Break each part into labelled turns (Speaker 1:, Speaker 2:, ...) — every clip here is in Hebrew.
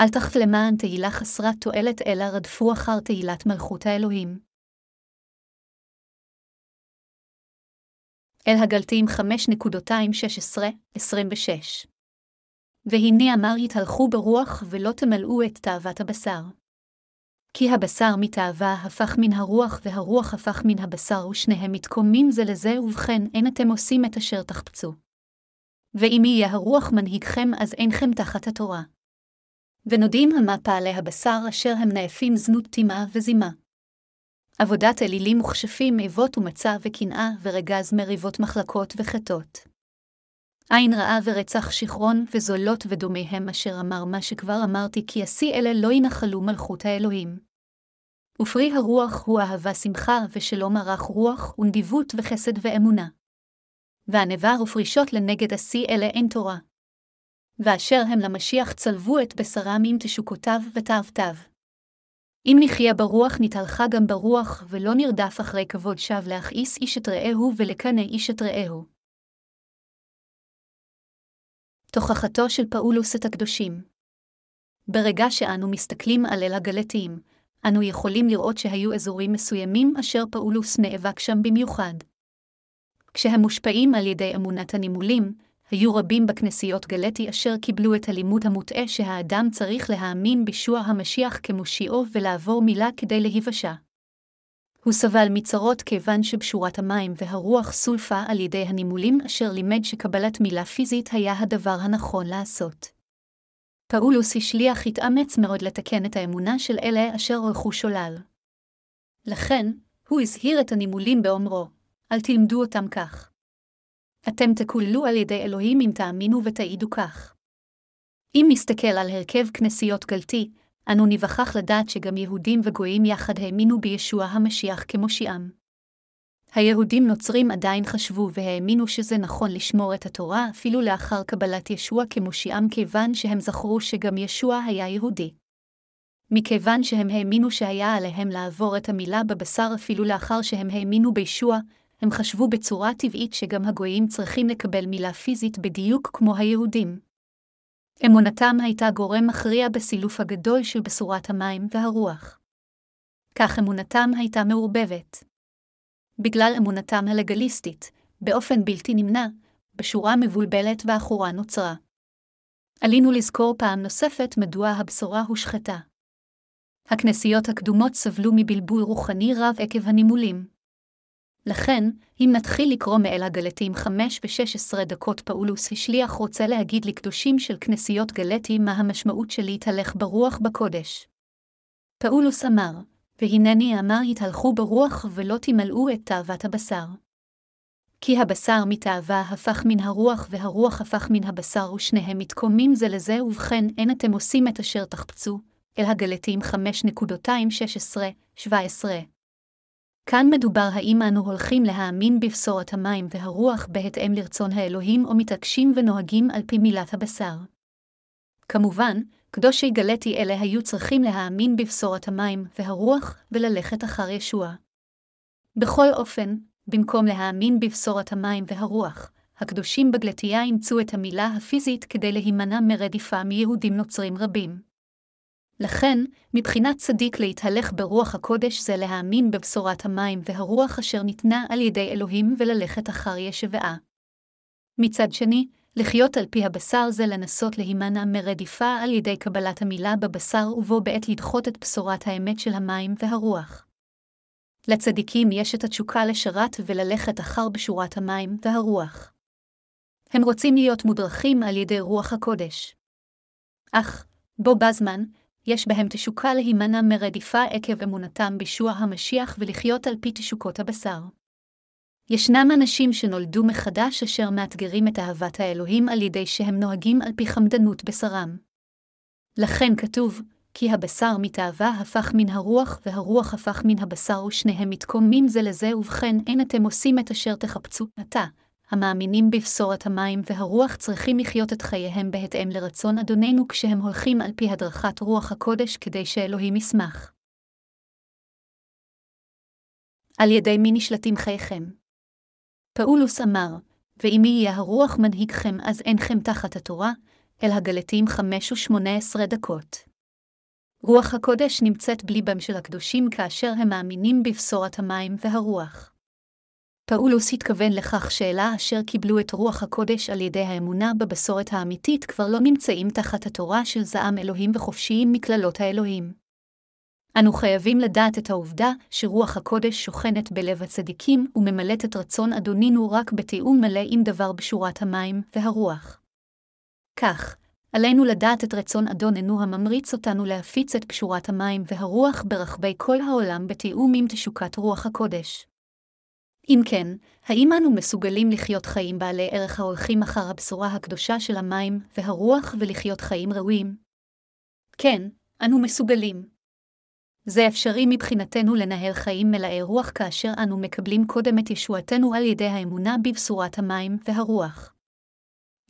Speaker 1: אל תחף למען תהילה חסרת תועלת, אלא רדפו אחר תהילת מלכות האלוהים. אל הגלתים 5.216-26 והנה אמר יתהלכו ברוח ולא תמלאו את תאוות הבשר. כי הבשר מתאווה הפך מן הרוח, והרוח הפך מן הבשר, ושניהם מתקוממים זה לזה, ובכן אין אתם עושים את אשר תחפצו. ואם יהיה הרוח מנהיגכם, אז אינכם תחת התורה. ונודים המה פעלי הבשר אשר הם נאפים זנות טמאה וזימה. עבודת אלילים וכשפים, איבות ומצה וקנאה, ורגז מריבות מחלקות וחטות. עין רעה ורצח שכרון, וזולות ודומיהם אשר אמר מה שכבר אמרתי, כי השיא אלה לא ינחלו מלכות האלוהים. ופרי הרוח הוא אהבה שמחה, ושלום ערך רוח, ונדיבות וחסד ואמונה. וענבה ופרישות לנגד השיא אלה אין תורה. ואשר הם למשיח צלבו את בשרם עם תשוקותיו ותאוותיו. אם נחיה ברוח נתהלכה גם ברוח, ולא נרדף אחרי כבוד שווא להכעיס איש את רעהו ולקנא איש את רעהו. תוכחתו של פאולוס את הקדושים ברגע שאנו מסתכלים על אל הגלתיים, אנו יכולים לראות שהיו אזורים מסוימים אשר פאולוס נאבק שם במיוחד. כשהם מושפעים על ידי אמונת הנימולים, היו רבים בכנסיות גלטי אשר קיבלו את הלימוד המוטעה שהאדם צריך להאמין בישוע המשיח כמושיעו ולעבור מילה כדי להיוושע. הוא סבל מצרות כיוון שבשורת המים והרוח סולפה על ידי הנימולים אשר לימד שקבלת מילה פיזית היה הדבר הנכון לעשות. פאולוס השליח התאמץ מאוד לתקן את האמונה של אלה אשר הלכו שולל. לכן, הוא הזהיר את הנימולים באומרו, אל תלמדו אותם כך. אתם תקוללו על ידי אלוהים אם תאמינו ותעידו כך. אם נסתכל על הרכב כנסיות גלתי, אנו ניווכח לדעת שגם יהודים וגויים יחד האמינו בישוע המשיח כמושיעם. היהודים נוצרים עדיין חשבו והאמינו שזה נכון לשמור את התורה אפילו לאחר קבלת ישוע כמושיעם כיוון שהם זכרו שגם ישוע היה יהודי. מכיוון שהם האמינו שהיה עליהם לעבור את המילה בבשר אפילו לאחר שהם האמינו בישוע, הם חשבו בצורה טבעית שגם הגויים צריכים לקבל מילה פיזית בדיוק כמו היהודים. אמונתם הייתה גורם מכריע בסילוף הגדול של בשורת המים והרוח. כך אמונתם הייתה מעורבבת. בגלל אמונתם הלגליסטית, באופן בלתי נמנע, בשורה מבולבלת ועכורה נוצרה. עלינו לזכור פעם נוספת מדוע הבשורה הושחתה. הכנסיות הקדומות סבלו מבלבול רוחני רב עקב הנימולים. לכן, אם נתחיל לקרוא מאל הגלטים 5 ו-16 דקות פאולוס השליח רוצה להגיד לקדושים של כנסיות גלטים מה המשמעות של להתהלך ברוח בקודש. פאולוס אמר, והנני אמר יתהלכו ברוח ולא תמלאו את תאוות הבשר. כי הבשר מתאווה הפך מן הרוח והרוח הפך מן הבשר ושניהם מתקוממים זה לזה ובכן אין אתם עושים את אשר תחפצו, אל הגלטים 5.216-17. כאן מדובר האם אנו הולכים להאמין בבשורת המים והרוח בהתאם לרצון האלוהים או מתעקשים ונוהגים על פי מילת הבשר. כמובן, קדושי גלתי אלה היו צריכים להאמין בבשורת המים והרוח וללכת אחר ישוע. בכל אופן, במקום להאמין בבשורת המים והרוח, הקדושים בגלתייה אימצו את המילה הפיזית כדי להימנע מרדיפה מיהודים נוצרים רבים. לכן, מבחינת צדיק להתהלך ברוח הקודש זה להאמין בבשורת המים והרוח אשר ניתנה על ידי אלוהים וללכת אחר ישבעה. מצד שני, לחיות על פי הבשר זה לנסות להימנע מרדיפה על ידי קבלת המילה בבשר ובו בעת לדחות את בשורת האמת של המים והרוח. לצדיקים יש את התשוקה לשרת וללכת אחר בשורת המים והרוח. הם רוצים להיות מודרכים על ידי רוח הקודש. אך, בו בזמן, יש בהם תשוקה להימנע מרדיפה עקב אמונתם בישוע המשיח ולחיות על פי תשוקות הבשר. ישנם אנשים שנולדו מחדש אשר מאתגרים את אהבת האלוהים על ידי שהם נוהגים על פי חמדנות בשרם. לכן כתוב, כי הבשר מתאווה הפך מן הרוח, והרוח הפך מן הבשר, ושניהם מתקוממים זה לזה, ובכן אין אתם עושים את אשר תחפצו, עתה, המאמינים בבשורת המים והרוח צריכים לחיות את חייהם בהתאם לרצון אדוננו כשהם הולכים על פי הדרכת רוח הקודש כדי שאלוהים ישמח. על ידי מי נשלטים חייכם? פאולוס אמר, ואם יהיה הרוח מנהיגכם אז אינכם תחת התורה, אל הגלתים חמש ושמונה עשרה דקות. רוח הקודש נמצאת בליבם של הקדושים כאשר הם מאמינים בבשורת המים והרוח. פאולוס התכוון לכך שאלה אשר קיבלו את רוח הקודש על ידי האמונה בבשורת האמיתית כבר לא נמצאים תחת התורה של זעם אלוהים וחופשיים מקללות האלוהים. אנו חייבים לדעת את העובדה שרוח הקודש שוכנת בלב הצדיקים וממלאת את רצון אדונינו רק בתיאום מלא עם דבר בשורת המים והרוח. כך, עלינו לדעת את רצון אדוננו הממריץ אותנו להפיץ את פשורת המים והרוח ברחבי כל העולם בתיאום עם תשוקת רוח הקודש. אם כן, האם אנו מסוגלים לחיות חיים בעלי ערך ההולכים אחר הבשורה הקדושה של המים והרוח ולחיות חיים ראויים? כן, אנו מסוגלים. זה אפשרי מבחינתנו לנהל חיים מלאי רוח כאשר אנו מקבלים קודם את ישועתנו על ידי האמונה בבשורת המים והרוח.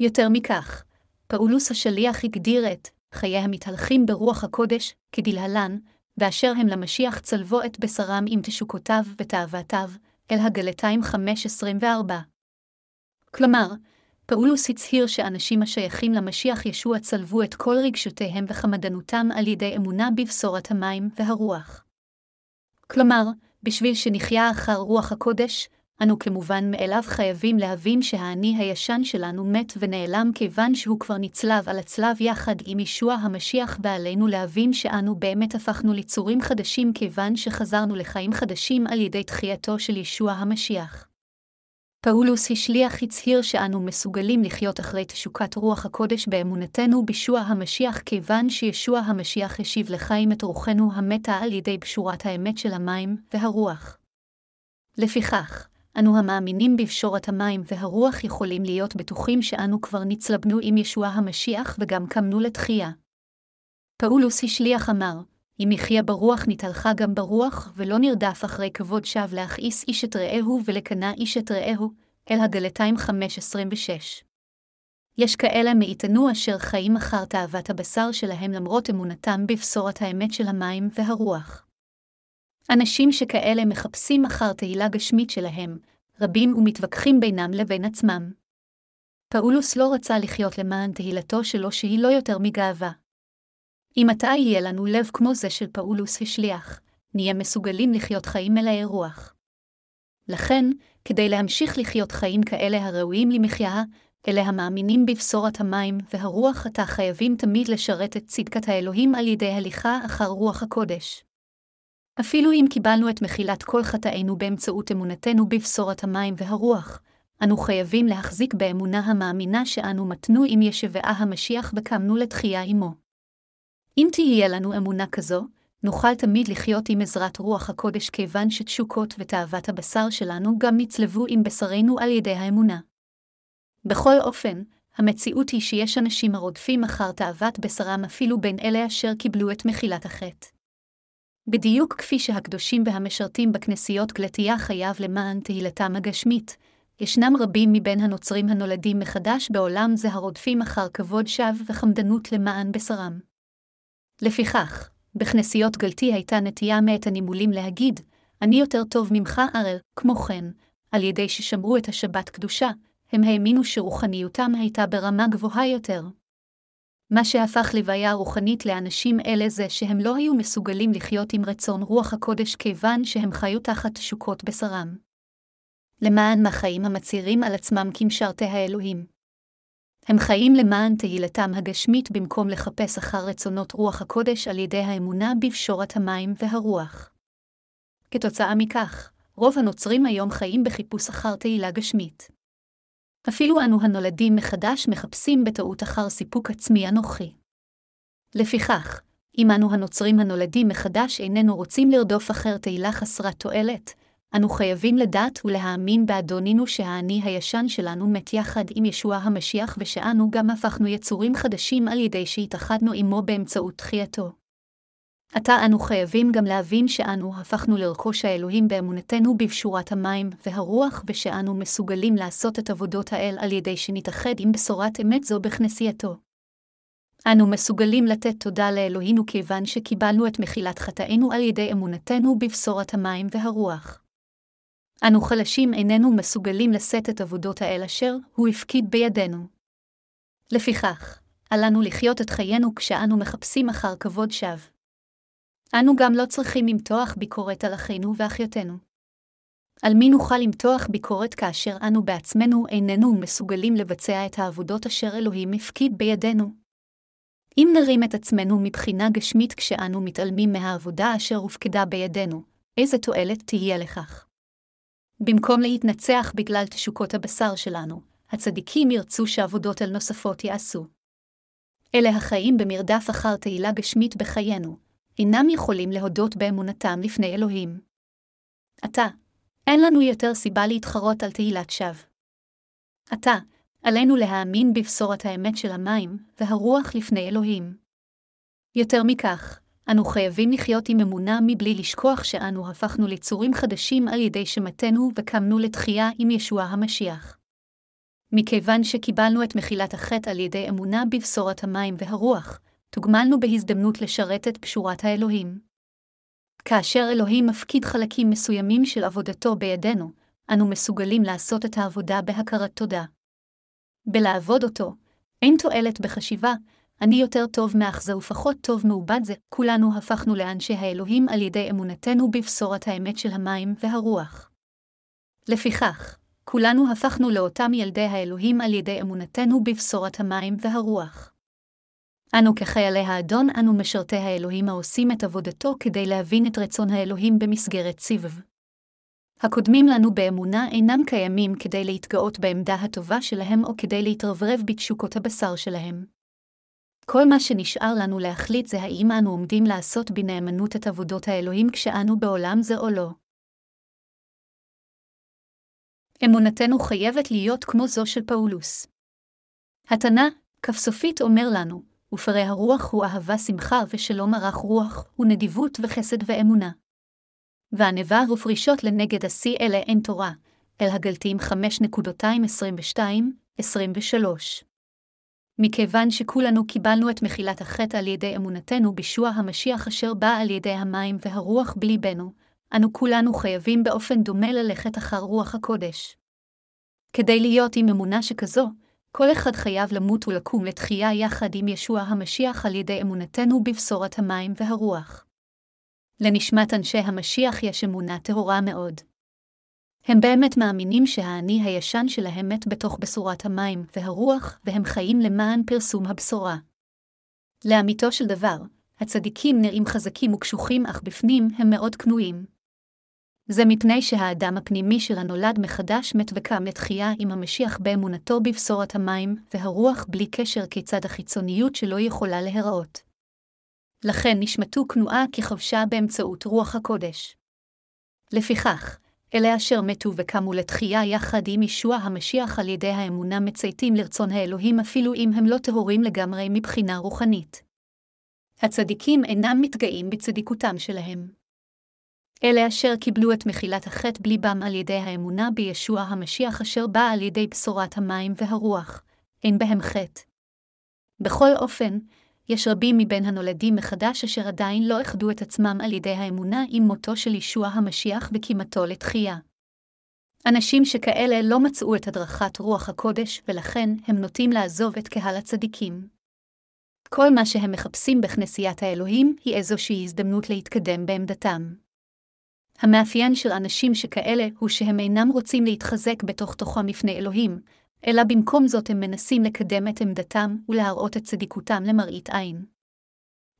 Speaker 1: יותר מכך, פאולוס השליח הגדיר את חיי המתהלכים ברוח הקודש כדלהלן, באשר הם למשיח צלבו את בשרם עם תשוקותיו ותאוותיו, אל הגלתיים 5.24. כלומר, פאולוס הצהיר שאנשים השייכים למשיח ישוע צלבו את כל רגשותיהם וחמדנותם על ידי אמונה בבשורת המים והרוח. כלומר, בשביל שנחיה אחר רוח הקודש, אנו כמובן מאליו חייבים להבין שהאני הישן שלנו מת ונעלם כיוון שהוא כבר נצלב על הצלב יחד עם ישוע המשיח, ועלינו להבין שאנו באמת הפכנו ליצורים חדשים כיוון שחזרנו לחיים חדשים על ידי תחייתו של ישוע המשיח. פאולוס השליח הצהיר שאנו מסוגלים לחיות אחרי תשוקת רוח הקודש באמונתנו בישוע המשיח כיוון שישוע המשיח השיב לחיים את רוחנו המתה על ידי בשורת האמת של המים והרוח. לפיכך, אנו המאמינים בפשורת המים והרוח יכולים להיות בטוחים שאנו כבר נצלבנו עם ישוע המשיח וגם קמנו לתחייה. פאולוס השליח אמר, אם יחיה ברוח נתהלכה גם ברוח, ולא נרדף אחרי כבוד שווא להכעיס איש את רעהו ולקנא איש את רעהו, אל הגלתיים 5.26. יש כאלה מאיתנו אשר חיים אחר תאוות הבשר שלהם למרות אמונתם בבשורת האמת של המים והרוח. אנשים שכאלה מחפשים אחר תהילה גשמית שלהם, רבים ומתווכחים בינם לבין עצמם. פאולוס לא רצה לחיות למען תהילתו שלו שהיא לא יותר מגאווה. אם עתה יהיה לנו לב כמו זה של פאולוס השליח, נהיה מסוגלים לחיות חיים מלאי רוח. לכן, כדי להמשיך לחיות חיים כאלה הראויים למחיה, אלה המאמינים בבשורת המים והרוח עתה חייבים תמיד לשרת את צדקת האלוהים על ידי הליכה אחר רוח הקודש. אפילו אם קיבלנו את מחילת כל חטאינו באמצעות אמונתנו בבשורת המים והרוח, אנו חייבים להחזיק באמונה המאמינה שאנו מתנו עם ישבעה המשיח וקמנו לתחייה עמו. אם תהיה לנו אמונה כזו, נוכל תמיד לחיות עם עזרת רוח הקודש כיוון שתשוקות ותאוות הבשר שלנו גם נצלבו עם בשרנו על ידי האמונה. בכל אופן, המציאות היא שיש אנשים הרודפים אחר תאוות בשרם אפילו בין אלה אשר קיבלו את מחילת החטא. בדיוק כפי שהקדושים והמשרתים בכנסיות גלתיה חייב למען תהילתם הגשמית, ישנם רבים מבין הנוצרים הנולדים מחדש בעולם זה הרודפים אחר כבוד שווא וחמדנות למען בשרם. לפיכך, בכנסיות גלתי הייתה נטייה מאת הנימולים להגיד, אני יותר טוב ממך, ארל, כמו כן, על ידי ששמרו את השבת קדושה, הם האמינו שרוחניותם הייתה ברמה גבוהה יותר. מה שהפך לוויה רוחנית לאנשים אלה זה שהם לא היו מסוגלים לחיות עם רצון רוח הקודש כיוון שהם חיו תחת תשוקות בשרם. למען מהחיים המצהירים על עצמם כמשרתי האלוהים. הם חיים למען תהילתם הגשמית במקום לחפש אחר רצונות רוח הקודש על ידי האמונה בפשורת המים והרוח. כתוצאה מכך, רוב הנוצרים היום חיים בחיפוש אחר תהילה גשמית. אפילו אנו הנולדים מחדש מחפשים בטעות אחר סיפוק עצמי אנוכי. לפיכך, אם אנו הנוצרים הנולדים מחדש איננו רוצים לרדוף אחר תהילה חסרת תועלת, אנו חייבים לדעת ולהאמין באדונינו שהאני הישן שלנו מת יחד עם ישוע המשיח ושאנו גם הפכנו יצורים חדשים על ידי שהתאחדנו עמו באמצעות תחייתו. עתה אנו חייבים גם להבין שאנו הפכנו לרכוש האלוהים באמונתנו בפשורת המים והרוח ושאנו מסוגלים לעשות את עבודות האל על ידי שנתאחד עם בשורת אמת זו בכנסייתו. אנו מסוגלים לתת תודה לאלוהינו כיוון שקיבלנו את מחילת חטאינו על ידי אמונתנו בבשורת המים והרוח. אנו חלשים איננו מסוגלים לשאת את עבודות האל אשר הוא הפקיד בידינו. לפיכך, עלינו לחיות את חיינו כשאנו מחפשים אחר כבוד שווא. אנו גם לא צריכים למתוח ביקורת על אחינו ואחיותינו. על מי נוכל למתוח ביקורת כאשר אנו בעצמנו איננו מסוגלים לבצע את העבודות אשר אלוהים הפקיד בידינו? אם נרים את עצמנו מבחינה גשמית כשאנו מתעלמים מהעבודה אשר הופקדה בידינו, איזה תועלת תהיה לכך? במקום להתנצח בגלל תשוקות הבשר שלנו, הצדיקים ירצו שעבודות על נוספות יעשו. אלה החיים במרדף אחר תהילה גשמית בחיינו, אינם יכולים להודות באמונתם לפני אלוהים. עתה, אין לנו יותר סיבה להתחרות על תהילת שווא. עתה, עלינו להאמין בבשורת האמת של המים והרוח לפני אלוהים. יותר מכך, אנו חייבים לחיות עם אמונה מבלי לשכוח שאנו הפכנו ליצורים חדשים על ידי שמתנו וקמנו לתחייה עם ישוע המשיח. מכיוון שקיבלנו את מחילת החטא על ידי אמונה בבשורת המים והרוח, תוגמלנו בהזדמנות לשרת את פשורת האלוהים. כאשר אלוהים מפקיד חלקים מסוימים של עבודתו בידינו, אנו מסוגלים לעשות את העבודה בהכרת תודה. בלעבוד אותו, אין תועלת בחשיבה, אני יותר טוב מאח זה ופחות טוב מעובד זה, כולנו הפכנו לאנשי האלוהים על ידי אמונתנו בבשורת האמת של המים והרוח. לפיכך, כולנו הפכנו לאותם ילדי האלוהים על ידי אמונתנו בבשורת המים והרוח. אנו כחיילי האדון אנו משרתי האלוהים העושים את עבודתו כדי להבין את רצון האלוהים במסגרת סבב. הקודמים לנו באמונה אינם קיימים כדי להתגאות בעמדה הטובה שלהם או כדי להתרברב בתשוקות הבשר שלהם. כל מה שנשאר לנו להחליט זה האם אנו עומדים לעשות בנאמנות את עבודות האלוהים כשאנו בעולם זה או לא. אמונתנו חייבת להיות כמו זו של פאולוס. התנא, כפסופית אומר לנו, ופרי הרוח הוא אהבה שמחה ושלום ערך רוח, ונדיבות וחסד ואמונה. וענווה ופרישות לנגד השיא אלה אין תורה, אל הגלתים 5.22-23. מכיוון שכולנו קיבלנו את מחילת החטא על ידי אמונתנו בישוע המשיח אשר בא על ידי המים והרוח בליבנו, אנו כולנו חייבים באופן דומה ללכת אחר רוח הקודש. כדי להיות עם אמונה שכזו, כל אחד חייב למות ולקום לתחייה יחד עם ישוע המשיח על ידי אמונתנו בבשורת המים והרוח. לנשמת אנשי המשיח יש אמונה טהורה מאוד. הם באמת מאמינים שהאני הישן שלהם מת בתוך בשורת המים והרוח, והם חיים למען פרסום הבשורה. לאמיתו של דבר, הצדיקים נראים חזקים וקשוחים, אך בפנים הם מאוד כנועים. זה מפני שהאדם הפנימי של הנולד מחדש מת וקם לתחייה עם המשיח באמונתו בבשורת המים והרוח בלי קשר כיצד החיצוניות שלו יכולה להיראות. לכן נשמתו כנועה כחבשה באמצעות רוח הקודש. לפיכך, אלה אשר מתו וקמו לתחייה יחד עם ישוע המשיח על ידי האמונה מצייתים לרצון האלוהים אפילו אם הם לא טהורים לגמרי מבחינה רוחנית. הצדיקים אינם מתגאים בצדיקותם שלהם. אלה אשר קיבלו את מחילת החטא בליבם על ידי האמונה בישוע המשיח אשר בא על ידי בשורת המים והרוח, אין בהם חטא. בכל אופן, יש רבים מבין הנולדים מחדש אשר עדיין לא איחדו את עצמם על ידי האמונה עם מותו של ישוע המשיח וקימתו לתחייה. אנשים שכאלה לא מצאו את הדרכת רוח הקודש, ולכן הם נוטים לעזוב את קהל הצדיקים. כל מה שהם מחפשים בכנסיית האלוהים היא איזושהי הזדמנות להתקדם בעמדתם. המאפיין של אנשים שכאלה הוא שהם אינם רוצים להתחזק בתוך תוכם לפני אלוהים, אלא במקום זאת הם מנסים לקדם את עמדתם ולהראות את צדיקותם למראית עין.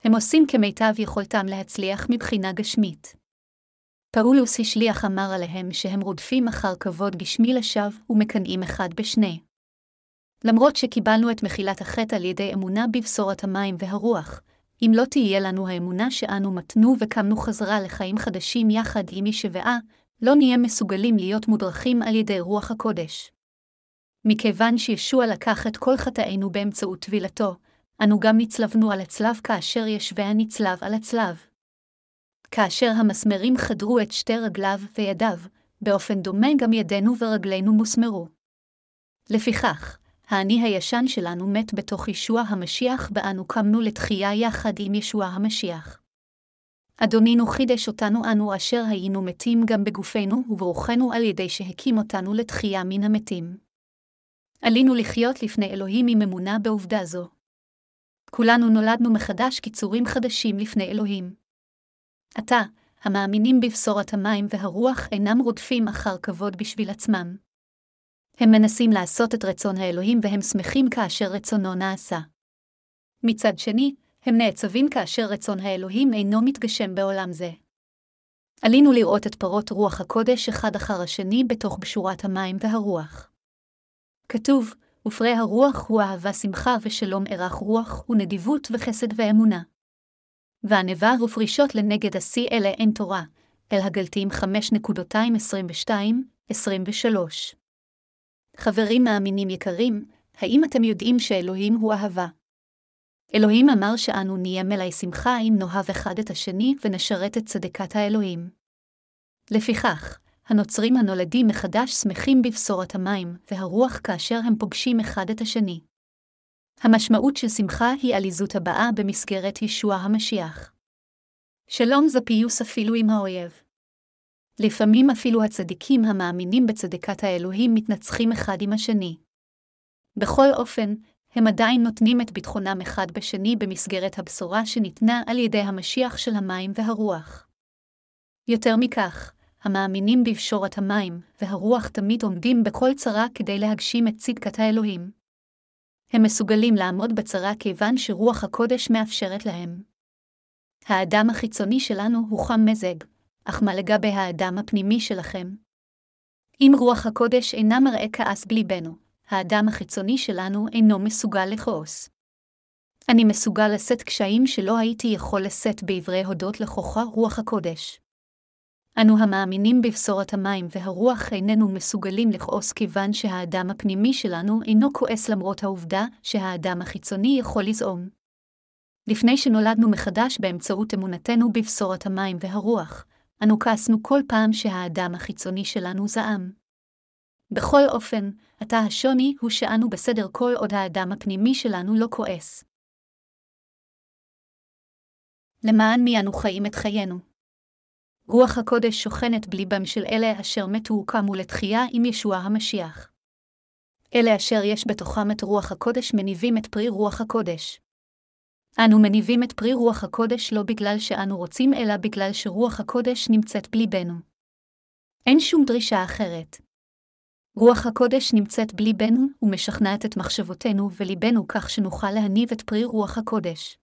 Speaker 1: הם עושים כמיטב יכולתם להצליח מבחינה גשמית. פאולוס השליח אמר עליהם שהם רודפים אחר כבוד גשמי לשווא ומקנאים אחד בשני. למרות שקיבלנו את מחילת החטא על ידי אמונה בבשורת המים והרוח, אם לא תהיה לנו האמונה שאנו מתנו וקמנו חזרה לחיים חדשים יחד עם ישבעה, לא נהיה מסוגלים להיות מודרכים על ידי רוח הקודש. מכיוון שישוע לקח את כל חטאינו באמצעות טבילתו, אנו גם נצלבנו על הצלב כאשר ישביה נצלב על הצלב. כאשר המסמרים חדרו את שתי רגליו וידיו, באופן דומה גם ידינו ורגלינו מוסמרו. לפיכך, האני הישן שלנו מת בתוך ישוע המשיח ואנו קמנו לתחייה יחד עם ישוע המשיח. אדונינו חידש אותנו אנו אשר היינו מתים גם בגופנו וברוחנו על ידי שהקים אותנו לתחייה מן המתים. עלינו לחיות לפני אלוהים עם אמונה בעובדה זו. כולנו נולדנו מחדש כצורים חדשים לפני אלוהים. עתה, המאמינים בבשורת המים והרוח אינם רודפים אחר כבוד בשביל עצמם. הם מנסים לעשות את רצון האלוהים והם שמחים כאשר רצונו נעשה. מצד שני, הם נעצבים כאשר רצון האלוהים אינו מתגשם בעולם זה. עלינו לראות את פרות רוח הקודש אחד אחר השני בתוך בשורת המים והרוח. כתוב, ופרי הרוח הוא אהבה שמחה ושלום ערך רוח, ונדיבות וחסד ואמונה. והענבה ופרישות לנגד השיא אלה אין תורה, אל הגלתים 5.22-23. חברים מאמינים יקרים, האם אתם יודעים שאלוהים הוא אהבה? אלוהים אמר שאנו נהיה מלאי שמחה אם נאהב אחד את השני ונשרת את צדקת האלוהים. לפיכך, הנוצרים הנולדים מחדש שמחים בבשורת המים והרוח כאשר הם פוגשים אחד את השני. המשמעות של שמחה היא עליזות הבאה במסגרת ישוע המשיח. שלום זה פיוס אפילו עם האויב. לפעמים אפילו הצדיקים המאמינים בצדקת האלוהים מתנצחים אחד עם השני. בכל אופן, הם עדיין נותנים את ביטחונם אחד בשני במסגרת הבשורה שניתנה על ידי המשיח של המים והרוח. יותר מכך, המאמינים בפשורת המים והרוח תמיד עומדים בכל צרה כדי להגשים את צדקת האלוהים. הם מסוגלים לעמוד בצרה כיוון שרוח הקודש מאפשרת להם. האדם החיצוני שלנו הוא חם מזג, אך מה לגבי האדם הפנימי שלכם? אם רוח הקודש אינה מראה כעס בליבנו, האדם החיצוני שלנו אינו מסוגל לכעוס. אני מסוגל לשאת קשיים שלא הייתי יכול לשאת בעברי הודות לכוחה רוח הקודש. אנו המאמינים בבשורת המים והרוח איננו מסוגלים לכעוס כיוון שהאדם הפנימי שלנו אינו כועס למרות העובדה שהאדם החיצוני יכול לזעום. לפני שנולדנו מחדש באמצעות אמונתנו בבשורת המים והרוח, אנו כעסנו כל פעם שהאדם החיצוני שלנו זעם. בכל אופן, עתה השוני הוא שאנו בסדר כל עוד האדם הפנימי שלנו לא כועס. למען מי אנו חיים את חיינו? רוח הקודש שוכנת בליבם של אלה אשר מתו וקמו לתחייה עם ישוע המשיח. אלה אשר יש בתוכם את רוח הקודש מניבים את פרי רוח הקודש. אנו מניבים את פרי רוח הקודש לא בגלל שאנו רוצים, אלא בגלל שרוח הקודש נמצאת בליבנו. אין שום דרישה אחרת. רוח הקודש נמצאת בליבנו ומשכנעת את מחשבותינו וליבנו כך שנוכל להניב את פרי רוח הקודש.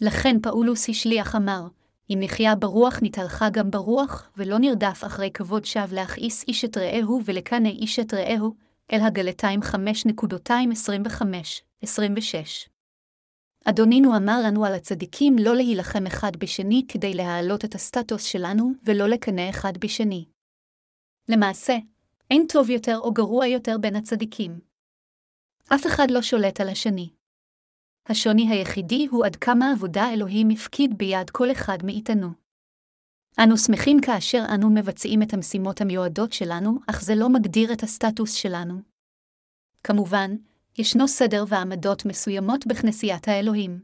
Speaker 1: לכן פאולוס השליח אמר, אם נחיה ברוח נתהלכה גם ברוח, ולא נרדף אחרי כבוד שווא להכעיס איש את רעהו ולקנא איש את רעהו, אל הגלתיים 5.225-26. אדונינו אמר לנו על הצדיקים לא להילחם אחד בשני כדי להעלות את הסטטוס שלנו ולא לקנא אחד בשני. למעשה, אין טוב יותר או גרוע יותר בין הצדיקים. אף אחד לא שולט על השני. השוני היחידי הוא עד כמה עבודה אלוהים הפקיד ביד כל אחד מאיתנו. אנו שמחים כאשר אנו מבצעים את המשימות המיועדות שלנו, אך זה לא מגדיר את הסטטוס שלנו. כמובן, ישנו סדר ועמדות מסוימות בכנסיית האלוהים.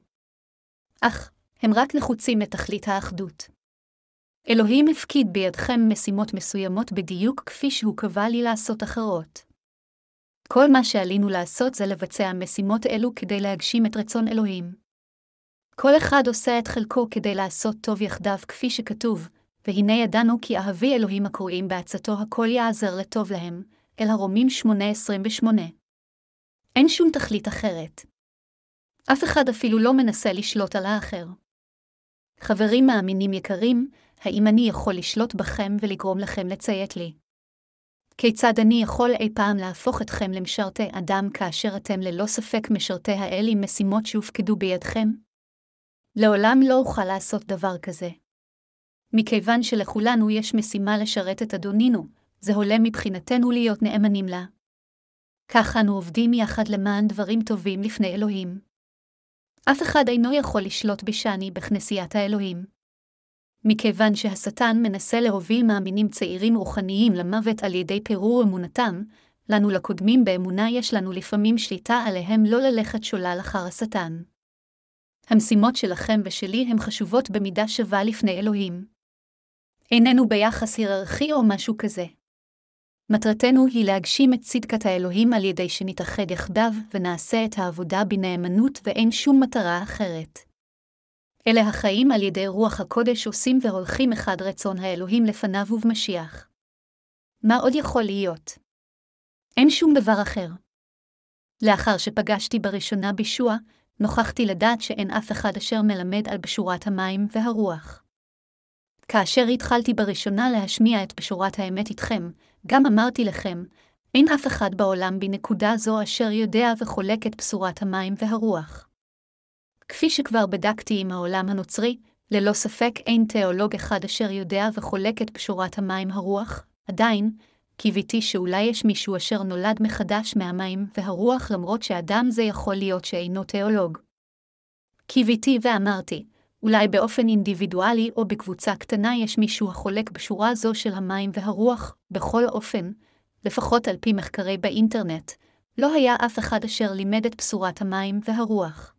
Speaker 1: אך, הם רק נחוצים לתכלית האחדות. אלוהים הפקיד בידכם משימות מסוימות בדיוק כפי שהוא קבע לי לעשות אחרות. כל מה שעלינו לעשות זה לבצע משימות אלו כדי להגשים את רצון אלוהים. כל אחד עושה את חלקו כדי לעשות טוב יחדיו כפי שכתוב, והנה ידענו כי אהבי אלוהים הקוראים בעצתו הכל יעזר לטוב להם, אל הרומים 8.28. אין שום תכלית אחרת. אף אחד אפילו לא מנסה לשלוט על האחר. חברים מאמינים יקרים, האם אני יכול לשלוט בכם ולגרום לכם לציית לי? כיצד אני יכול אי פעם להפוך אתכם למשרתי אדם כאשר אתם ללא ספק משרתי האל עם משימות שהופקדו בידכם? לעולם לא אוכל לעשות דבר כזה. מכיוון שלכולנו יש משימה לשרת את אדונינו, זה הולם מבחינתנו להיות נאמנים לה. כך אנו עובדים יחד למען דברים טובים לפני אלוהים. אף אחד אינו יכול לשלוט בשני בכנסיית האלוהים. מכיוון שהשטן מנסה להוביל מאמינים צעירים רוחניים למוות על ידי פירור אמונתם, לנו לקודמים באמונה יש לנו לפעמים שליטה עליהם לא ללכת שולל אחר השטן. המשימות שלכם ושלי הן חשובות במידה שווה לפני אלוהים. איננו ביחס היררכי או משהו כזה. מטרתנו היא להגשים את צדקת האלוהים על ידי שנתאחד יחדיו ונעשה את העבודה בנאמנות ואין שום מטרה אחרת. אלה החיים על ידי רוח הקודש עושים והולכים אחד רצון האלוהים לפניו ובמשיח. מה עוד יכול להיות? אין שום דבר אחר. לאחר שפגשתי בראשונה בישוע, נוכחתי לדעת שאין אף אחד אשר מלמד על בשורת המים והרוח. כאשר התחלתי בראשונה להשמיע את בשורת האמת איתכם, גם אמרתי לכם, אין אף אחד בעולם בנקודה זו אשר יודע וחולק את בשורת המים והרוח. כפי שכבר בדקתי עם העולם הנוצרי, ללא ספק אין תיאולוג אחד אשר יודע וחולק את בשורת המים הרוח, עדיין, קיוויתי שאולי יש מישהו אשר נולד מחדש מהמים והרוח למרות שאדם זה יכול להיות שאינו תיאולוג. קיוויתי ואמרתי, אולי באופן אינדיבידואלי או בקבוצה קטנה יש מישהו החולק בשורה זו של המים והרוח, בכל אופן, לפחות על פי מחקרי באינטרנט, לא היה אף אחד אשר לימד את בשורת המים והרוח.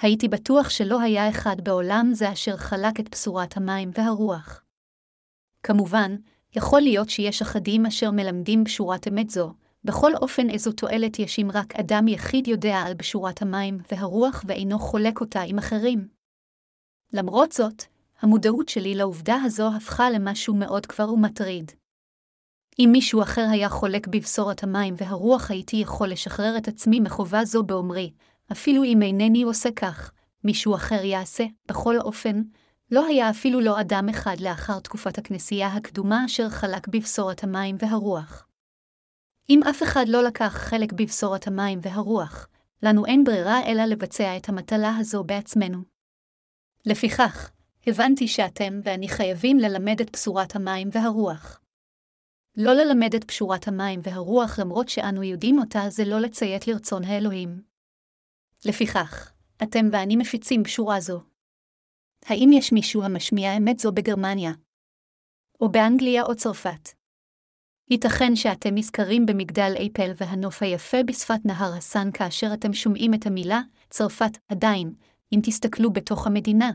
Speaker 1: הייתי בטוח שלא היה אחד בעולם זה אשר חלק את בשורת המים והרוח. כמובן, יכול להיות שיש אחדים אשר מלמדים בשורת אמת זו, בכל אופן איזו תועלת יש אם רק אדם יחיד יודע על בשורת המים והרוח ואינו חולק אותה עם אחרים. למרות זאת, המודעות שלי לעובדה הזו הפכה למשהו מאוד כבר ומטריד. אם מישהו אחר היה חולק בבשורת המים והרוח, הייתי יכול לשחרר את עצמי מחובה זו באומרי, אפילו אם אינני עושה כך, מישהו אחר יעשה, בכל אופן, לא היה אפילו לא אדם אחד לאחר תקופת הכנסייה הקדומה אשר חלק בבשורת המים והרוח. אם אף אחד לא לקח חלק בבשורת המים והרוח, לנו אין ברירה אלא לבצע את המטלה הזו בעצמנו. לפיכך, הבנתי שאתם ואני חייבים ללמד את בשורת המים והרוח. לא ללמד את פשורת המים והרוח למרות שאנו יודעים אותה זה לא לציית לרצון האלוהים. לפיכך, אתם ואני מפיצים בשורה זו. האם יש מישהו המשמיע אמת זו בגרמניה? או באנגליה או צרפת? ייתכן שאתם נזכרים במגדל אייפל והנוף היפה בשפת נהר הסן כאשר אתם שומעים את המילה צרפת, עדיין, אם תסתכלו בתוך המדינה,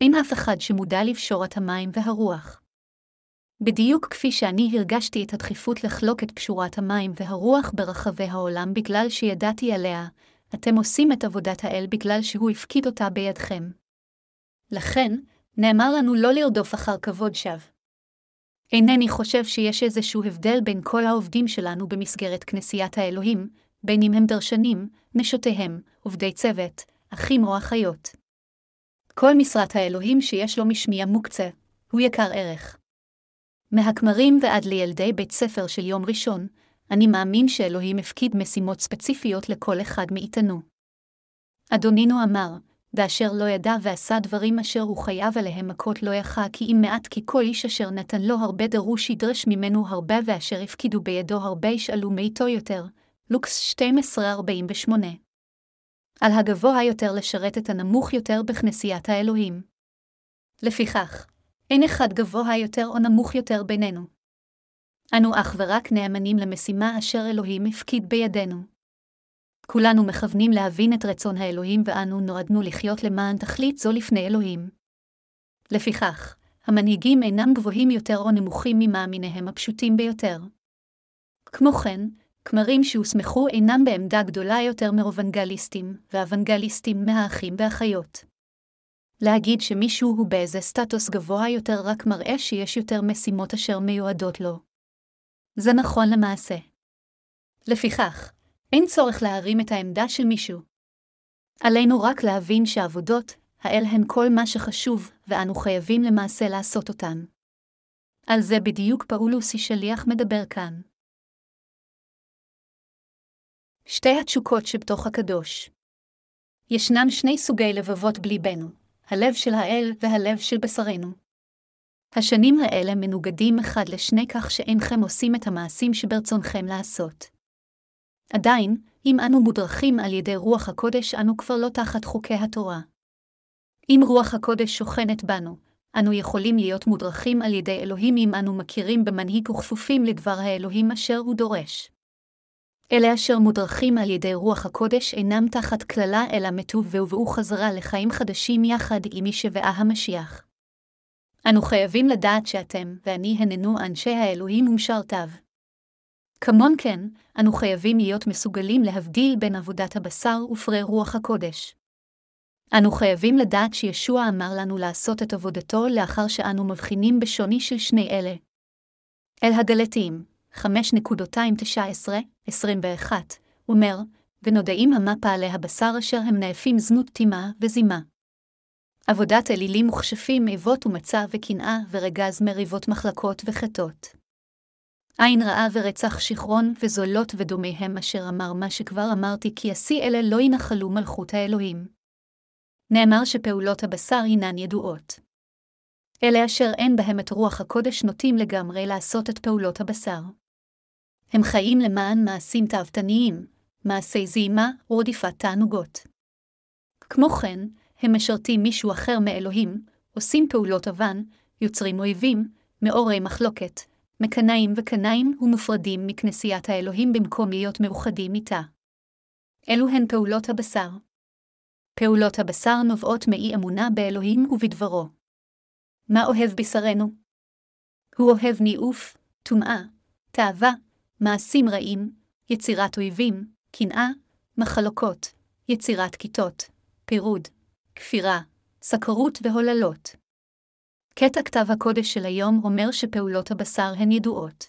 Speaker 1: אין אף אחד שמודע לבשורת המים והרוח. בדיוק כפי שאני הרגשתי את הדחיפות לחלוק את פשורת המים והרוח ברחבי העולם בגלל שידעתי עליה, אתם עושים את עבודת האל בגלל שהוא הפקיד אותה בידכם. לכן, נאמר לנו לא לרדוף אחר כבוד שווא. אינני חושב שיש איזשהו הבדל בין כל העובדים שלנו במסגרת כנסיית האלוהים, בין אם הם דרשנים, נשותיהם, עובדי צוות, אחים או אחיות. כל משרת האלוהים שיש לו משמיע מוקצה, הוא יקר ערך. מהכמרים ועד לילדי בית ספר של יום ראשון, אני מאמין שאלוהים הפקיד משימות ספציפיות לכל אחד מאיתנו. אדונינו אמר, ואשר לא ידע ועשה דברים אשר הוא חייב עליהם מכות לא יחה כי אם מעט כי כל איש אשר נתן לו הרבה דרוש ידרש ממנו הרבה ואשר הפקידו בידו הרבה ישאלו מאיתו יותר. לוקס 1248 על הגבוה יותר לשרת את הנמוך יותר בכנסיית האלוהים. לפיכך, אין אחד גבוה יותר או נמוך יותר בינינו. אנו אך ורק נאמנים למשימה אשר אלוהים הפקיד בידינו. כולנו מכוונים להבין את רצון האלוהים ואנו נועדנו לחיות למען תכלית זו לפני אלוהים. לפיכך, המנהיגים אינם גבוהים יותר או נמוכים ממאמיניהם הפשוטים ביותר. כמו כן, כמרים שהוסמכו אינם בעמדה גדולה יותר מאובנגליסטים, ואוונגליסטים מהאחים והאחיות. להגיד שמישהו הוא באיזה סטטוס גבוה יותר רק מראה שיש יותר משימות אשר מיועדות לו. זה נכון למעשה. לפיכך, אין צורך להרים את העמדה של מישהו. עלינו רק להבין שעבודות, האל הן כל מה שחשוב, ואנו חייבים למעשה לעשות אותן. על זה בדיוק פאולוסי שליח מדבר כאן. שתי התשוקות שבתוך הקדוש. ישנם שני סוגי לבבות בליבנו, הלב של האל והלב של בשרנו. השנים האלה מנוגדים אחד לשני כך שאינכם עושים את המעשים שברצונכם לעשות. עדיין, אם אנו מודרכים על ידי רוח הקודש, אנו כבר לא תחת חוקי התורה. אם רוח הקודש שוכנת בנו, אנו יכולים להיות מודרכים על ידי אלוהים אם אנו מכירים במנהיג וכפופים לדבר האלוהים אשר הוא דורש. אלה אשר מודרכים על ידי רוח הקודש אינם תחת קללה אלא מתו והובאו חזרה לחיים חדשים יחד עם שבעה המשיח. אנו חייבים לדעת שאתם ואני הננו אנשי האלוהים ומשרתיו. כמון כן, אנו חייבים להיות מסוגלים להבדיל בין עבודת הבשר ופרי רוח הקודש. אנו חייבים לדעת שישוע אמר לנו לעשות את עבודתו לאחר שאנו מבחינים בשוני של שני אלה. אל הגלתיים, 5.19-21, אומר, ונודעים המה פעלי הבשר אשר הם נאפים זנות טימה וזימה. עבודת אלילים מוכשפים איבות ומצה וקנאה ורגז מריבות מחלקות וחטאות. עין רעה ורצח שכרון וזולות ודומיהם אשר אמר מה שכבר אמרתי כי השיא אלה לא ינחלו מלכות האלוהים. נאמר שפעולות הבשר הינן ידועות. אלה אשר אין בהם את רוח הקודש נוטים לגמרי לעשות את פעולות הבשר. הם חיים למען מעשים תאוותניים, מעשי זימה ורדיפת תענוגות. כמו כן, הם משרתים מישהו אחר מאלוהים, עושים פעולות אבן, יוצרים אויבים, מאורי מחלוקת, מקנאים וקנאים ומופרדים מכנסיית האלוהים במקום להיות מאוחדים איתה. אלו הן פעולות הבשר. פעולות הבשר נובעות מאי אמונה באלוהים ובדברו. מה אוהב בשרנו? הוא אוהב ניאוף, טומאה, תאווה, מעשים רעים, יצירת אויבים, קנאה, מחלוקות, יצירת כיתות, פירוד, כפירה, סקרות והוללות. קטע כתב הקודש של היום אומר שפעולות הבשר הן ידועות.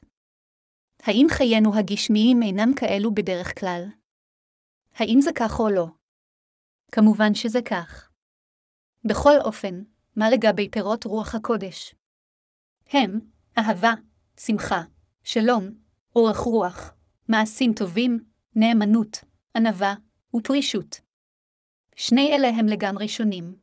Speaker 1: האם חיינו הגשמיים אינם כאלו בדרך כלל? האם זה כך או לא? כמובן שזה כך. בכל אופן, מה לגבי פירות רוח הקודש? הם אהבה, שמחה, שלום, אורך רוח, מעשים טובים, נאמנות, ענווה ופרישות. שני אלה הם לגמרי שונים.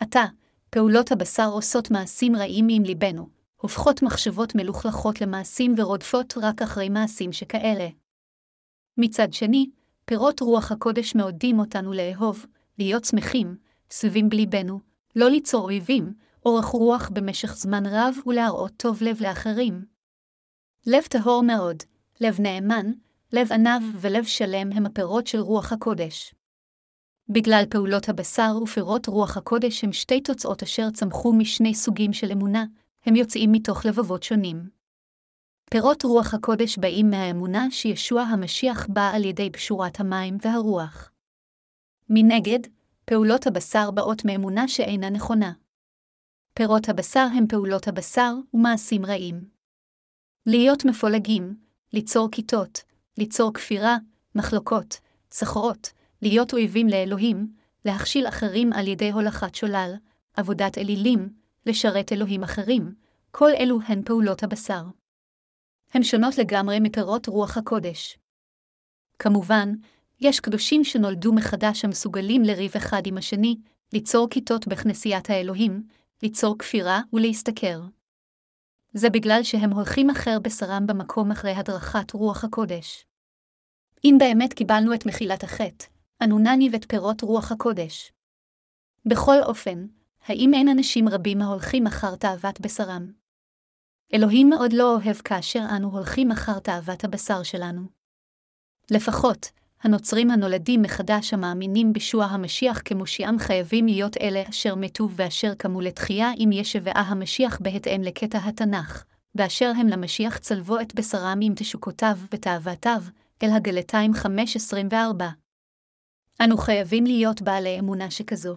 Speaker 1: עתה, פעולות הבשר עושות מעשים רעים עם ליבנו, הופכות מחשבות מלוכלכות למעשים ורודפות רק אחרי מעשים שכאלה. מצד שני, פירות רוח הקודש מעודדים אותנו לאהוב, להיות שמחים, סביבים בליבנו, לא ליצור אויבים, אורך רוח במשך זמן רב ולהראות טוב לב לאחרים. לב טהור מאוד, לב נאמן, לב עניו ולב שלם הם הפירות של רוח הקודש. בגלל פעולות הבשר ופירות רוח הקודש הם שתי תוצאות אשר צמחו משני סוגים של אמונה, הם יוצאים מתוך לבבות שונים. פירות רוח הקודש באים מהאמונה שישוע המשיח בא על ידי פשורת המים והרוח. מנגד, פעולות הבשר באות מאמונה שאינה נכונה. פירות הבשר הם פעולות הבשר ומעשים רעים. להיות מפולגים, ליצור כיתות, ליצור כפירה, מחלוקות, סחרות, להיות אויבים לאלוהים, להכשיל אחרים על ידי הולכת שולל, עבודת אלילים, לשרת אלוהים אחרים, כל אלו הן פעולות הבשר. הן שונות לגמרי מפירות רוח הקודש. כמובן, יש קדושים שנולדו מחדש המסוגלים לריב אחד עם השני, ליצור כיתות בכנסיית האלוהים, ליצור כפירה ולהשתכר. זה בגלל שהם הולכים אחר בשרם במקום אחרי הדרכת רוח הקודש. אם באמת קיבלנו את מחילת החטא, אנו נניב את פירות רוח הקודש. בכל אופן, האם אין אנשים רבים ההולכים אחר תאוות בשרם? אלוהים מאוד לא אוהב כאשר אנו הולכים אחר תאוות הבשר שלנו. לפחות, הנוצרים הנולדים מחדש המאמינים בישוע המשיח כמושיעם חייבים להיות אלה אשר מתו ואשר קמו לתחייה אם ישבעה המשיח בהתאם לקטע התנ"ך, באשר הם למשיח צלבו את בשרם עם תשוקותיו ותאוותיו, אל הגלתיים 5.24. אנו חייבים להיות בעלי אמונה שכזו.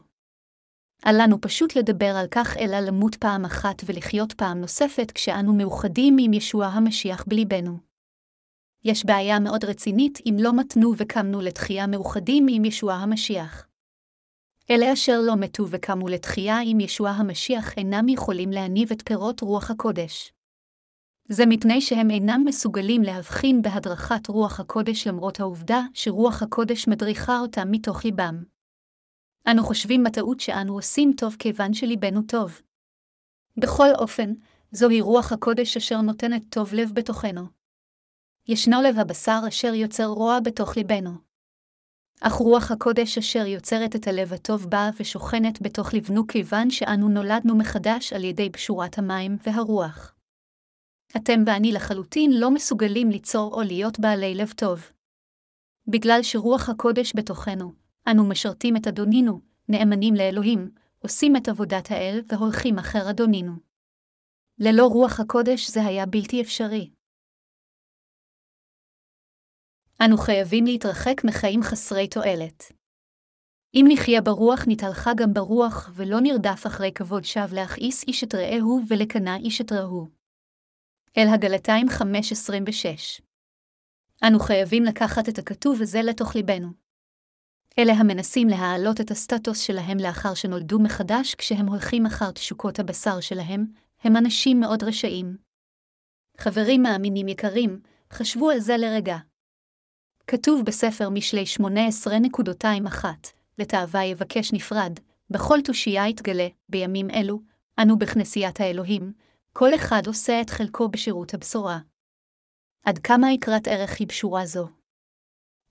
Speaker 1: אל לנו פשוט לדבר על כך, אלא למות פעם אחת ולחיות פעם נוספת כשאנו מאוחדים עם ישוע המשיח בליבנו. יש בעיה מאוד רצינית אם לא מתנו וקמנו לתחייה מאוחדים עם ישוע המשיח. אלה אשר לא מתו וקמו לתחייה עם ישוע המשיח אינם יכולים להניב את פירות רוח הקודש. זה מפני שהם אינם מסוגלים להבחין בהדרכת רוח הקודש למרות העובדה שרוח הקודש מדריכה אותם מתוך ליבם. אנו חושבים בטעות שאנו עושים טוב כיוון שליבנו טוב. בכל אופן, זוהי רוח הקודש אשר נותנת טוב לב בתוכנו. ישנו לב הבשר אשר יוצר רוע בתוך ליבנו. אך רוח הקודש אשר יוצרת את הלב הטוב באה ושוכנת בתוך לבנו כיוון שאנו נולדנו מחדש על ידי פשורת המים והרוח. אתם ואני לחלוטין לא מסוגלים ליצור או להיות בעלי לב טוב. בגלל שרוח הקודש בתוכנו, אנו משרתים את אדונינו, נאמנים לאלוהים, עושים את עבודת האל והולכים אחר אדונינו. ללא רוח הקודש זה היה בלתי אפשרי. אנו חייבים להתרחק מחיים חסרי תועלת. אם נחיה ברוח נתהלכה גם ברוח, ולא נרדף אחרי כבוד שווא להכעיס איש את רעהו ולקנא איש את רעהו. אל הגלתיים 5.26 אנו חייבים לקחת את הכתוב הזה לתוך ליבנו. אלה המנסים להעלות את הסטטוס שלהם לאחר שנולדו מחדש כשהם הולכים אחר תשוקות הבשר שלהם, הם אנשים מאוד רשעים. חברים מאמינים יקרים, חשבו על זה לרגע. כתוב בספר משלי 18.21, לתאווה יבקש נפרד, בכל תושייה יתגלה, בימים אלו, אנו בכנסיית האלוהים, כל אחד עושה את חלקו בשירות הבשורה. עד כמה יקרת ערך היא בשורה זו?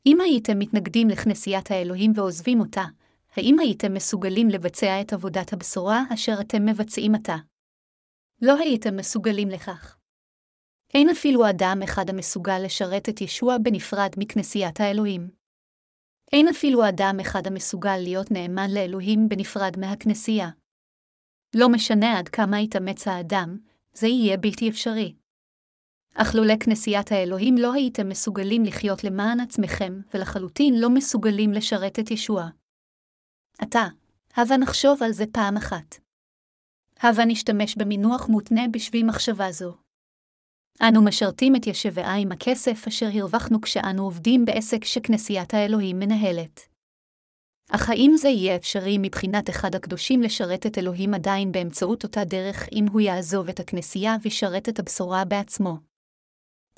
Speaker 1: אם הייתם מתנגדים לכנסיית האלוהים ועוזבים אותה, האם הייתם מסוגלים לבצע את עבודת הבשורה אשר אתם מבצעים עתה? לא הייתם מסוגלים לכך. אין אפילו אדם אחד המסוגל לשרת את ישוע בנפרד מכנסיית האלוהים. אין אפילו אדם אחד המסוגל להיות נאמן לאלוהים בנפרד מהכנסייה. לא משנה עד כמה יתאמץ האדם, זה יהיה בלתי אפשרי. אך לולא כנסיית האלוהים לא הייתם מסוגלים לחיות למען עצמכם, ולחלוטין לא מסוגלים לשרת את ישוע. עתה, הבה נחשוב על זה פעם אחת. הבה נשתמש במינוח מותנה בשביל מחשבה זו. אנו משרתים את ישבעה עם הכסף אשר הרווחנו כשאנו עובדים בעסק שכנסיית האלוהים מנהלת. אך האם זה יהיה אפשרי מבחינת אחד הקדושים לשרת את אלוהים עדיין באמצעות אותה דרך אם הוא יעזוב את הכנסייה וישרת את הבשורה בעצמו?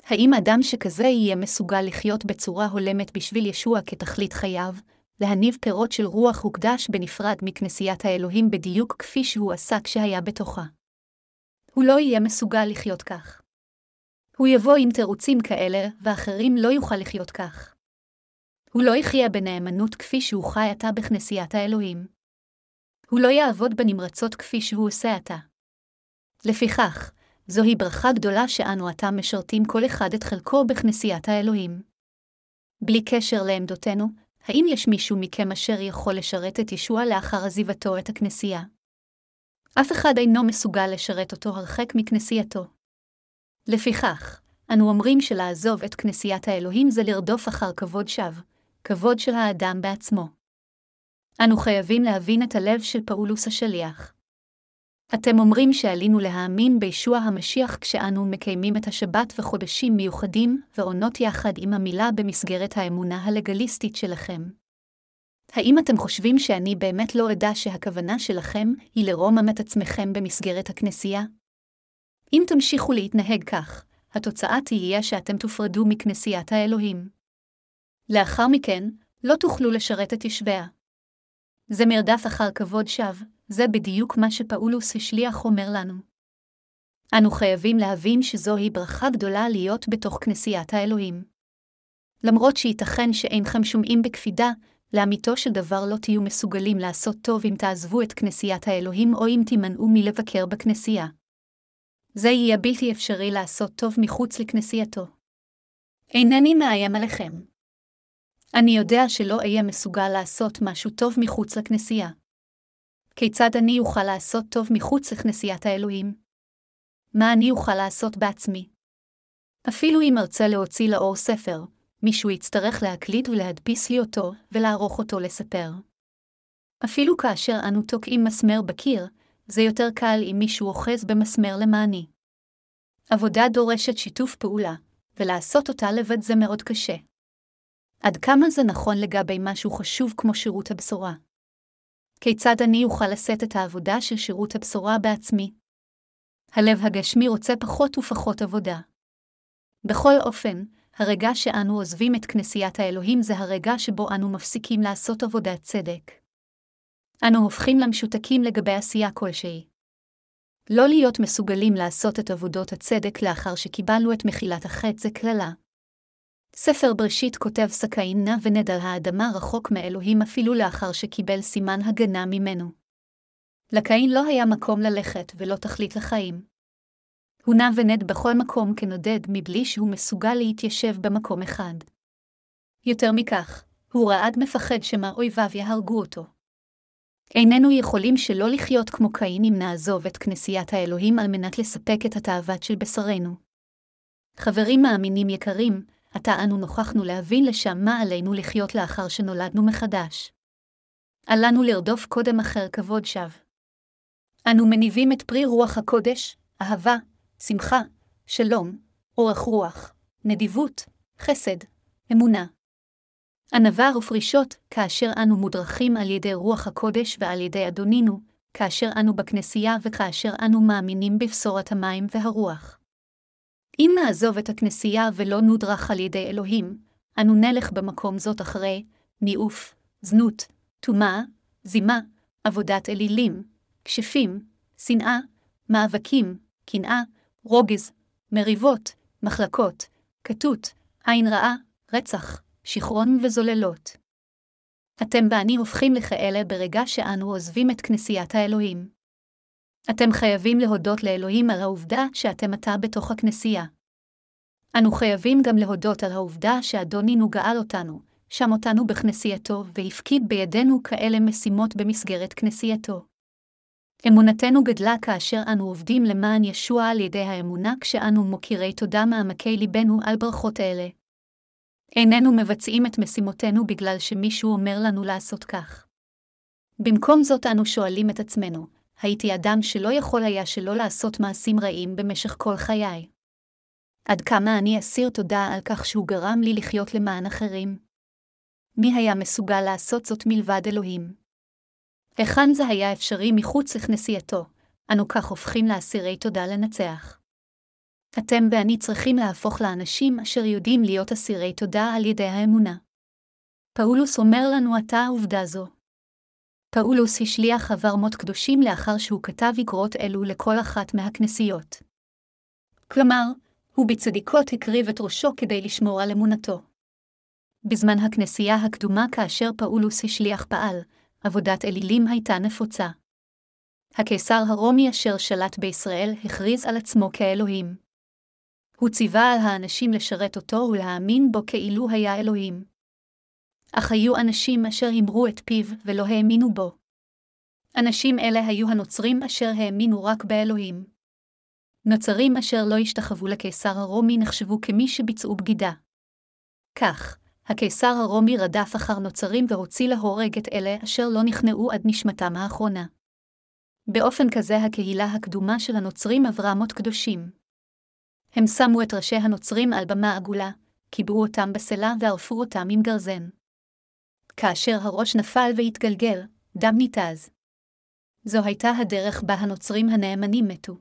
Speaker 1: האם אדם שכזה יהיה מסוגל לחיות בצורה הולמת בשביל ישוע כתכלית חייו, להניב פירות של רוח הוקדש בנפרד מכנסיית האלוהים בדיוק כפי שהוא עשה כשהיה בתוכה? הוא לא יהיה מסוגל לחיות כך. הוא יבוא עם תירוצים כאלה, ואחרים לא יוכל לחיות כך. הוא לא יחיה בנאמנות כפי שהוא חי עתה בכנסיית האלוהים. הוא לא יעבוד בנמרצות כפי שהוא עושה עתה. לפיכך, זוהי ברכה גדולה שאנו עתה משרתים כל אחד את חלקו בכנסיית האלוהים. בלי קשר לעמדותינו, האם יש מישהו מכם אשר יכול לשרת את ישוע לאחר עזיבתו את הכנסייה? אף אחד אינו מסוגל לשרת אותו הרחק מכנסייתו. לפיכך, אנו אומרים שלעזוב את כנסיית האלוהים זה לרדוף אחר כבוד שווא, כבוד של האדם בעצמו. אנו חייבים להבין את הלב של פאולוס השליח. אתם אומרים שעלינו להאמין בישוע המשיח כשאנו מקיימים את השבת וחודשים מיוחדים ועונות יחד עם המילה במסגרת האמונה הלגליסטית שלכם. האם אתם חושבים שאני באמת לא אדע שהכוונה שלכם היא לרומם את עצמכם במסגרת הכנסייה? אם תמשיכו להתנהג כך, התוצאה תהיה שאתם תופרדו מכנסיית האלוהים. לאחר מכן, לא תוכלו לשרת את ישביה. זה מרדף אחר כבוד שווא, זה בדיוק מה שפאולוס השליח אומר לנו. אנו חייבים להבין שזוהי ברכה גדולה להיות בתוך כנסיית האלוהים. למרות שייתכן שאינכם שומעים בקפידה, לאמיתו של דבר לא תהיו מסוגלים לעשות טוב אם תעזבו את כנסיית האלוהים או אם תימנעו מלבקר בכנסייה. זה יהיה בלתי אפשרי לעשות טוב מחוץ לכנסייתו. אינני מאיים עליכם. אני יודע שלא אהיה מסוגל לעשות משהו טוב מחוץ לכנסייה. כיצד אני אוכל לעשות טוב מחוץ לכנסיית האלוהים? מה אני אוכל לעשות בעצמי? אפילו אם ארצה להוציא לאור ספר, מישהו יצטרך להקליט ולהדפיס לי אותו ולערוך אותו לספר. אפילו כאשר אנו תוקעים מסמר בקיר, זה יותר קל אם מישהו אוחז במסמר למעני. עבודה דורשת שיתוף פעולה, ולעשות אותה לבד זה מאוד קשה. עד כמה זה נכון לגבי משהו חשוב כמו שירות הבשורה? כיצד אני אוכל לשאת את העבודה של שירות הבשורה בעצמי? הלב הגשמי רוצה פחות ופחות עבודה. בכל אופן, הרגע שאנו עוזבים את כנסיית האלוהים זה הרגע שבו אנו מפסיקים לעשות עבודת צדק. אנו הופכים למשותקים לגבי עשייה כלשהי. לא להיות מסוגלים לעשות את עבודות הצדק לאחר שקיבלנו את מחילת החטא זה קללה. ספר בראשית כותב סקאין נע ונד על האדמה רחוק מאלוהים אפילו לאחר שקיבל סימן הגנה ממנו. לקאין לא היה מקום ללכת ולא תכלית לחיים. הוא נע ונד בכל מקום כנודד מבלי שהוא מסוגל להתיישב במקום אחד. יותר מכך, הוא רעד מפחד שמא אויביו יהרגו אותו. איננו יכולים שלא לחיות כמו קין אם נעזוב את כנסיית האלוהים על מנת לספק את התאוות של בשרנו. חברים מאמינים יקרים, עתה אנו נוכחנו להבין לשם מה עלינו לחיות לאחר שנולדנו מחדש. אל לנו לרדוף קודם אחר כבוד שווא. אנו מניבים את פרי רוח הקודש, אהבה, שמחה, שלום, אורך רוח, נדיבות, חסד, אמונה. ענווה ופרישות, כאשר אנו מודרכים על ידי רוח הקודש ועל ידי אדונינו, כאשר אנו בכנסייה וכאשר אנו מאמינים בבשורת המים והרוח. אם נעזוב את הכנסייה ולא נודרך על ידי אלוהים, אנו נלך במקום זאת אחרי ניאוף, זנות, טומאה, זימה, עבודת אלילים, כשפים, שנאה, מאבקים, קנאה, רוגז, מריבות, מחלקות, כתות, עין רעה, רצח, שכרון וזוללות. אתם ואני הופכים לכאלה ברגע שאנו עוזבים את כנסיית האלוהים. אתם חייבים להודות לאלוהים על העובדה שאתם עתה בתוך הכנסייה. אנו חייבים גם להודות על העובדה שאדונינו גאל אותנו, שם אותנו בכנסייתו, והפקיד בידינו כאלה משימות במסגרת כנסייתו. אמונתנו גדלה כאשר אנו עובדים למען ישוע על ידי האמונה כשאנו מוקירי תודה מעמקי ליבנו על ברכות אלה. איננו מבצעים את משימותינו בגלל שמישהו אומר לנו לעשות כך. במקום זאת אנו שואלים את עצמנו, הייתי אדם שלא יכול היה שלא לעשות מעשים רעים במשך כל חיי. עד כמה אני אסיר תודה על כך שהוא גרם לי לחיות למען אחרים? מי היה מסוגל לעשות זאת מלבד אלוהים? היכן זה היה אפשרי מחוץ לכנסייתו, אנו כך הופכים לאסירי תודה לנצח. אתם ואני צריכים להפוך לאנשים אשר יודעים להיות אסירי תודה על ידי האמונה. פאולוס אומר לנו עתה עובדה זו. פאולוס השליח עבר מות קדושים לאחר שהוא כתב אגרות אלו לכל אחת מהכנסיות. כלומר, הוא בצדיקות הקריב את ראשו כדי לשמור על אמונתו. בזמן הכנסייה הקדומה כאשר פאולוס השליח פעל, עבודת אלילים הייתה נפוצה. הקיסר הרומי אשר שלט בישראל הכריז על עצמו כאלוהים. הוא ציווה על האנשים לשרת אותו ולהאמין בו כאילו היה אלוהים. אך היו אנשים אשר הימרו את פיו ולא האמינו בו. אנשים אלה היו הנוצרים אשר האמינו רק באלוהים. נוצרים אשר לא השתחוו לקיסר הרומי נחשבו כמי שביצעו בגידה. כך, הקיסר הרומי רדף אחר נוצרים והוציא להורג את אלה אשר לא נכנעו עד נשמתם האחרונה. באופן כזה הקהילה הקדומה של הנוצרים עברה מות קדושים. הם שמו את ראשי הנוצרים על במה עגולה, קיבעו אותם בסלע וערפו אותם עם גרזן. כאשר הראש נפל והתגלגל, דם ניתז. זו הייתה הדרך בה הנוצרים הנאמנים מתו.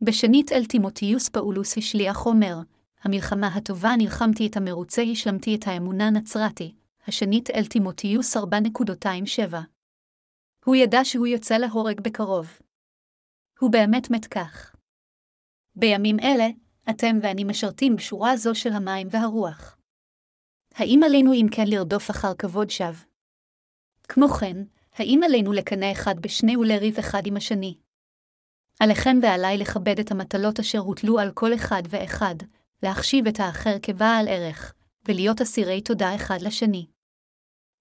Speaker 1: בשנית אל תימותיוס פאולוס השליח אומר, המלחמה הטובה נלחמתי את המרוצה השלמתי את האמונה נצרתי, השנית אל תימותיוס 4.27. הוא ידע שהוא יוצא להורג בקרוב. הוא באמת מת כך. בימים אלה, אתם ואני משרתים בשורה זו של המים והרוח. האם עלינו אם כן לרדוף אחר כבוד שווא? כמו כן, האם עלינו לקנא אחד בשני ולריב אחד עם השני? עליכם ועליי לכבד את המטלות אשר הוטלו על כל אחד ואחד, להחשיב את האחר כבעל ערך, ולהיות אסירי תודה אחד לשני.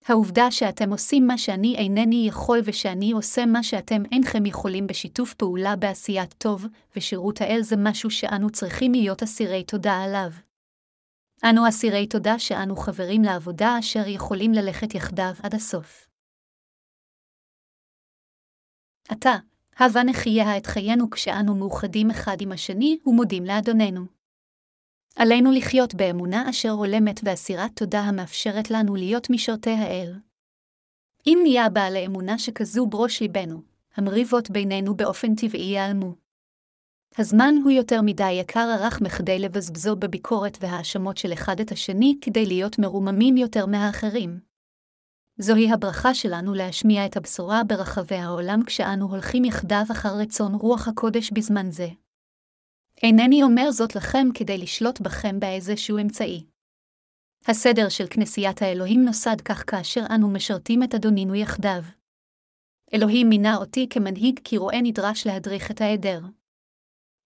Speaker 1: העובדה שאתם עושים מה שאני אינני יכול ושאני עושה מה שאתם אינכם יכולים בשיתוף פעולה בעשיית טוב, ושירות האל זה משהו שאנו צריכים להיות אסירי תודה עליו. אנו אסירי תודה שאנו חברים לעבודה אשר יכולים ללכת יחדיו עד הסוף. עתה, הבה נחיה את חיינו כשאנו מאוחדים אחד עם השני ומודים לאדוננו. עלינו לחיות באמונה אשר הולמת ואסירת תודה המאפשרת לנו להיות משרתי האל. אם נהיה בעלי אמונה שכזו בראש ליבנו, המריבות בינינו באופן טבעי ייעלמו. הזמן הוא יותר מדי יקר ערך מכדי לבזבזו בביקורת והאשמות של אחד את השני כדי להיות מרוממים יותר מהאחרים. זוהי הברכה שלנו להשמיע את הבשורה ברחבי העולם כשאנו הולכים יחדיו אחר רצון רוח הקודש בזמן זה. אינני אומר זאת לכם כדי לשלוט בכם באיזשהו אמצעי. הסדר של כנסיית האלוהים נוסד כך כאשר אנו משרתים את אדונינו יחדיו. אלוהים מינה אותי כמנהיג כי רואה נדרש להדריך את העדר.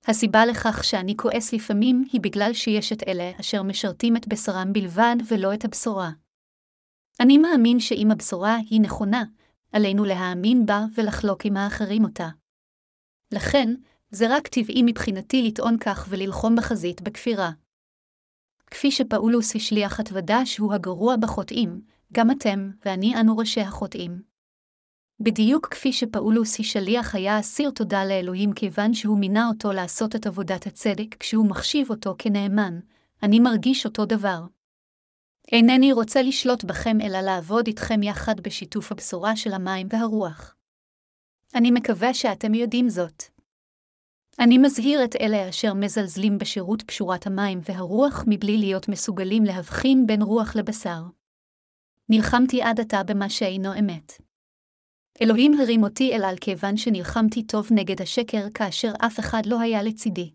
Speaker 1: הסיבה לכך שאני כועס לפעמים היא בגלל שיש את אלה אשר משרתים את בשרם בלבד ולא את הבשורה. אני מאמין שאם הבשורה היא נכונה, עלינו להאמין בה ולחלוק עם האחרים אותה. לכן, זה רק טבעי מבחינתי לטעון כך וללחום בחזית בכפירה. כפי שפאולוס השליח התוודה שהוא הגרוע בחוטאים, גם אתם ואני אנו ראשי החוטאים. בדיוק כפי שפאולוס שליח היה אסיר תודה לאלוהים כיוון שהוא מינה אותו לעשות את עבודת הצדק כשהוא מחשיב אותו כנאמן, אני מרגיש אותו דבר. אינני רוצה לשלוט בכם אלא לעבוד איתכם יחד בשיתוף הבשורה של המים והרוח. אני מקווה שאתם יודעים זאת. אני מזהיר את אלה אשר מזלזלים בשירות פשורת המים והרוח מבלי להיות מסוגלים להבחין בין רוח לבשר. נלחמתי עד עתה במה שאינו אמת. אלוהים הרים אותי אל על כיוון שנלחמתי טוב נגד השקר כאשר אף אחד לא היה לצידי.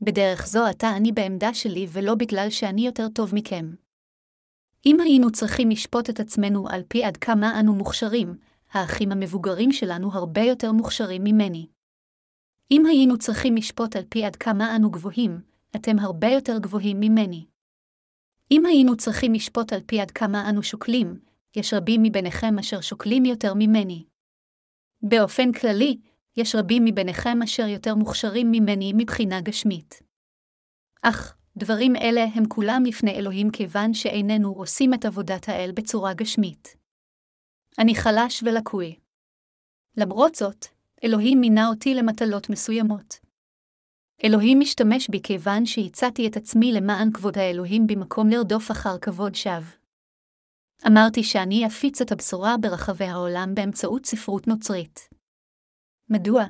Speaker 1: בדרך זו עתה אני בעמדה שלי ולא בגלל שאני יותר טוב מכם. אם היינו צריכים לשפוט את עצמנו על פי עד כמה אנו מוכשרים, האחים המבוגרים שלנו הרבה יותר מוכשרים ממני. אם היינו צריכים לשפוט על פי עד כמה אנו גבוהים, אתם הרבה יותר גבוהים ממני. אם היינו צריכים לשפוט על פי עד כמה אנו שוקלים, יש רבים מביניכם אשר שוקלים יותר ממני. באופן כללי, יש רבים מביניכם אשר יותר מוכשרים ממני מבחינה גשמית. אך, דברים אלה הם כולם לפני אלוהים כיוון שאיננו עושים את עבודת האל בצורה גשמית. אני חלש ולקוי. למרות זאת, אלוהים מינה אותי למטלות מסוימות. אלוהים משתמש בי כיוון שהצעתי את עצמי למען כבוד האלוהים במקום לרדוף אחר כבוד שווא. אמרתי שאני אפיץ את הבשורה ברחבי העולם באמצעות ספרות נוצרית. מדוע?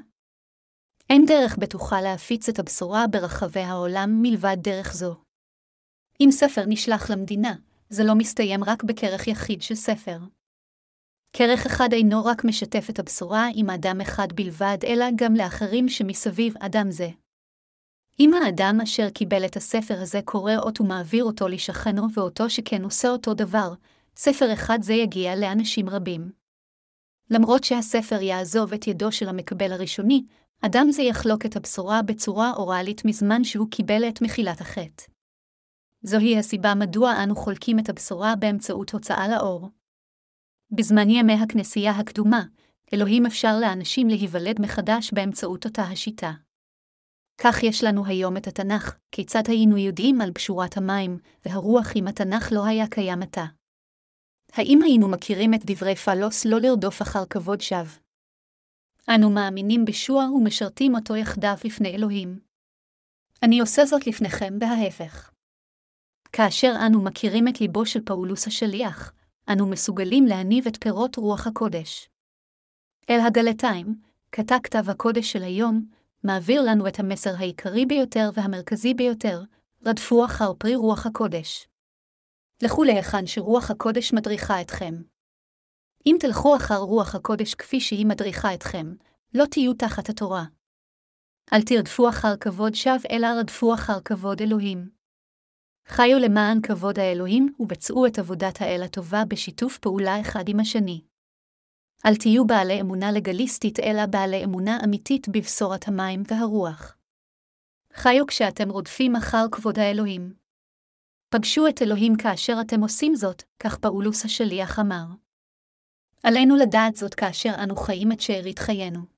Speaker 1: אין דרך בטוחה להפיץ את הבשורה ברחבי העולם מלבד דרך זו. אם ספר נשלח למדינה, זה לא מסתיים רק בכרך יחיד של ספר. כרך אחד אינו רק משתף את הבשורה עם אדם אחד בלבד, אלא גם לאחרים שמסביב אדם זה. אם האדם אשר קיבל את הספר הזה קורא אות ומעביר אותו לשכנו ואותו שכן עושה אותו דבר, ספר אחד זה יגיע לאנשים רבים. למרות שהספר יעזוב את ידו של המקבל הראשוני, אדם זה יחלוק את הבשורה בצורה אוראלית מזמן שהוא קיבל את מחילת החטא. זוהי הסיבה מדוע אנו חולקים את הבשורה באמצעות הוצאה לאור. בזמן ימי הכנסייה הקדומה, אלוהים אפשר לאנשים להיוולד מחדש באמצעות אותה השיטה. כך יש לנו היום את התנ"ך, כיצד היינו יודעים על פשורת המים, והרוח אם התנ"ך לא היה קיים עתה. האם היינו מכירים את דברי פלוס לא לרדוף אחר כבוד שווא? אנו מאמינים בישוע ומשרתים אותו יחדיו לפני אלוהים. אני עושה זאת לפניכם בהפך. כאשר אנו מכירים את ליבו של פאולוס השליח, אנו מסוגלים להניב את פירות רוח הקודש. אל הגלתיים, קטע כתב הקודש של היום, מעביר לנו את המסר העיקרי ביותר והמרכזי ביותר, רדפו אחר פרי רוח הקודש. לכו להיכן שרוח הקודש מדריכה אתכם. אם תלכו אחר רוח הקודש כפי שהיא מדריכה אתכם, לא תהיו תחת התורה. אל תרדפו אחר כבוד שווא, אלא רדפו אחר כבוד אלוהים. חיו למען כבוד האלוהים ובצעו את עבודת האל הטובה בשיתוף פעולה אחד עם השני. אל תהיו בעלי אמונה לגליסטית, אלא בעלי אמונה אמיתית בבשורת המים והרוח. חיו כשאתם רודפים אחר כבוד האלוהים. פגשו את אלוהים כאשר אתם עושים זאת, כך פאולוס השליח אמר. עלינו לדעת זאת כאשר אנו חיים את שארית חיינו.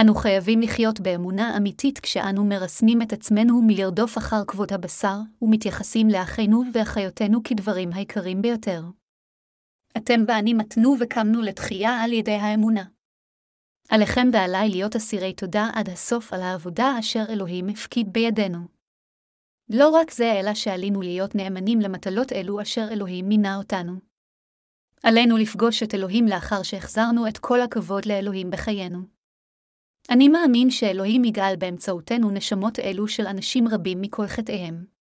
Speaker 1: אנו חייבים לחיות באמונה אמיתית כשאנו מרסנים את עצמנו מלרדוף אחר כבוד הבשר, ומתייחסים לאחינו ואחיותינו כדברים היקרים ביותר. אתם ואני מתנו וקמנו לתחייה על ידי האמונה. עליכם ועליי להיות אסירי תודה עד הסוף על העבודה אשר אלוהים הפקיד בידינו. לא רק זה, אלא שעלינו להיות נאמנים למטלות אלו אשר אלוהים מינה אותנו. עלינו לפגוש את אלוהים לאחר שהחזרנו את כל הכבוד לאלוהים בחיינו. אני מאמין שאלוהים יגאל באמצעותנו נשמות אלו של אנשים רבים מכל חטאיהם.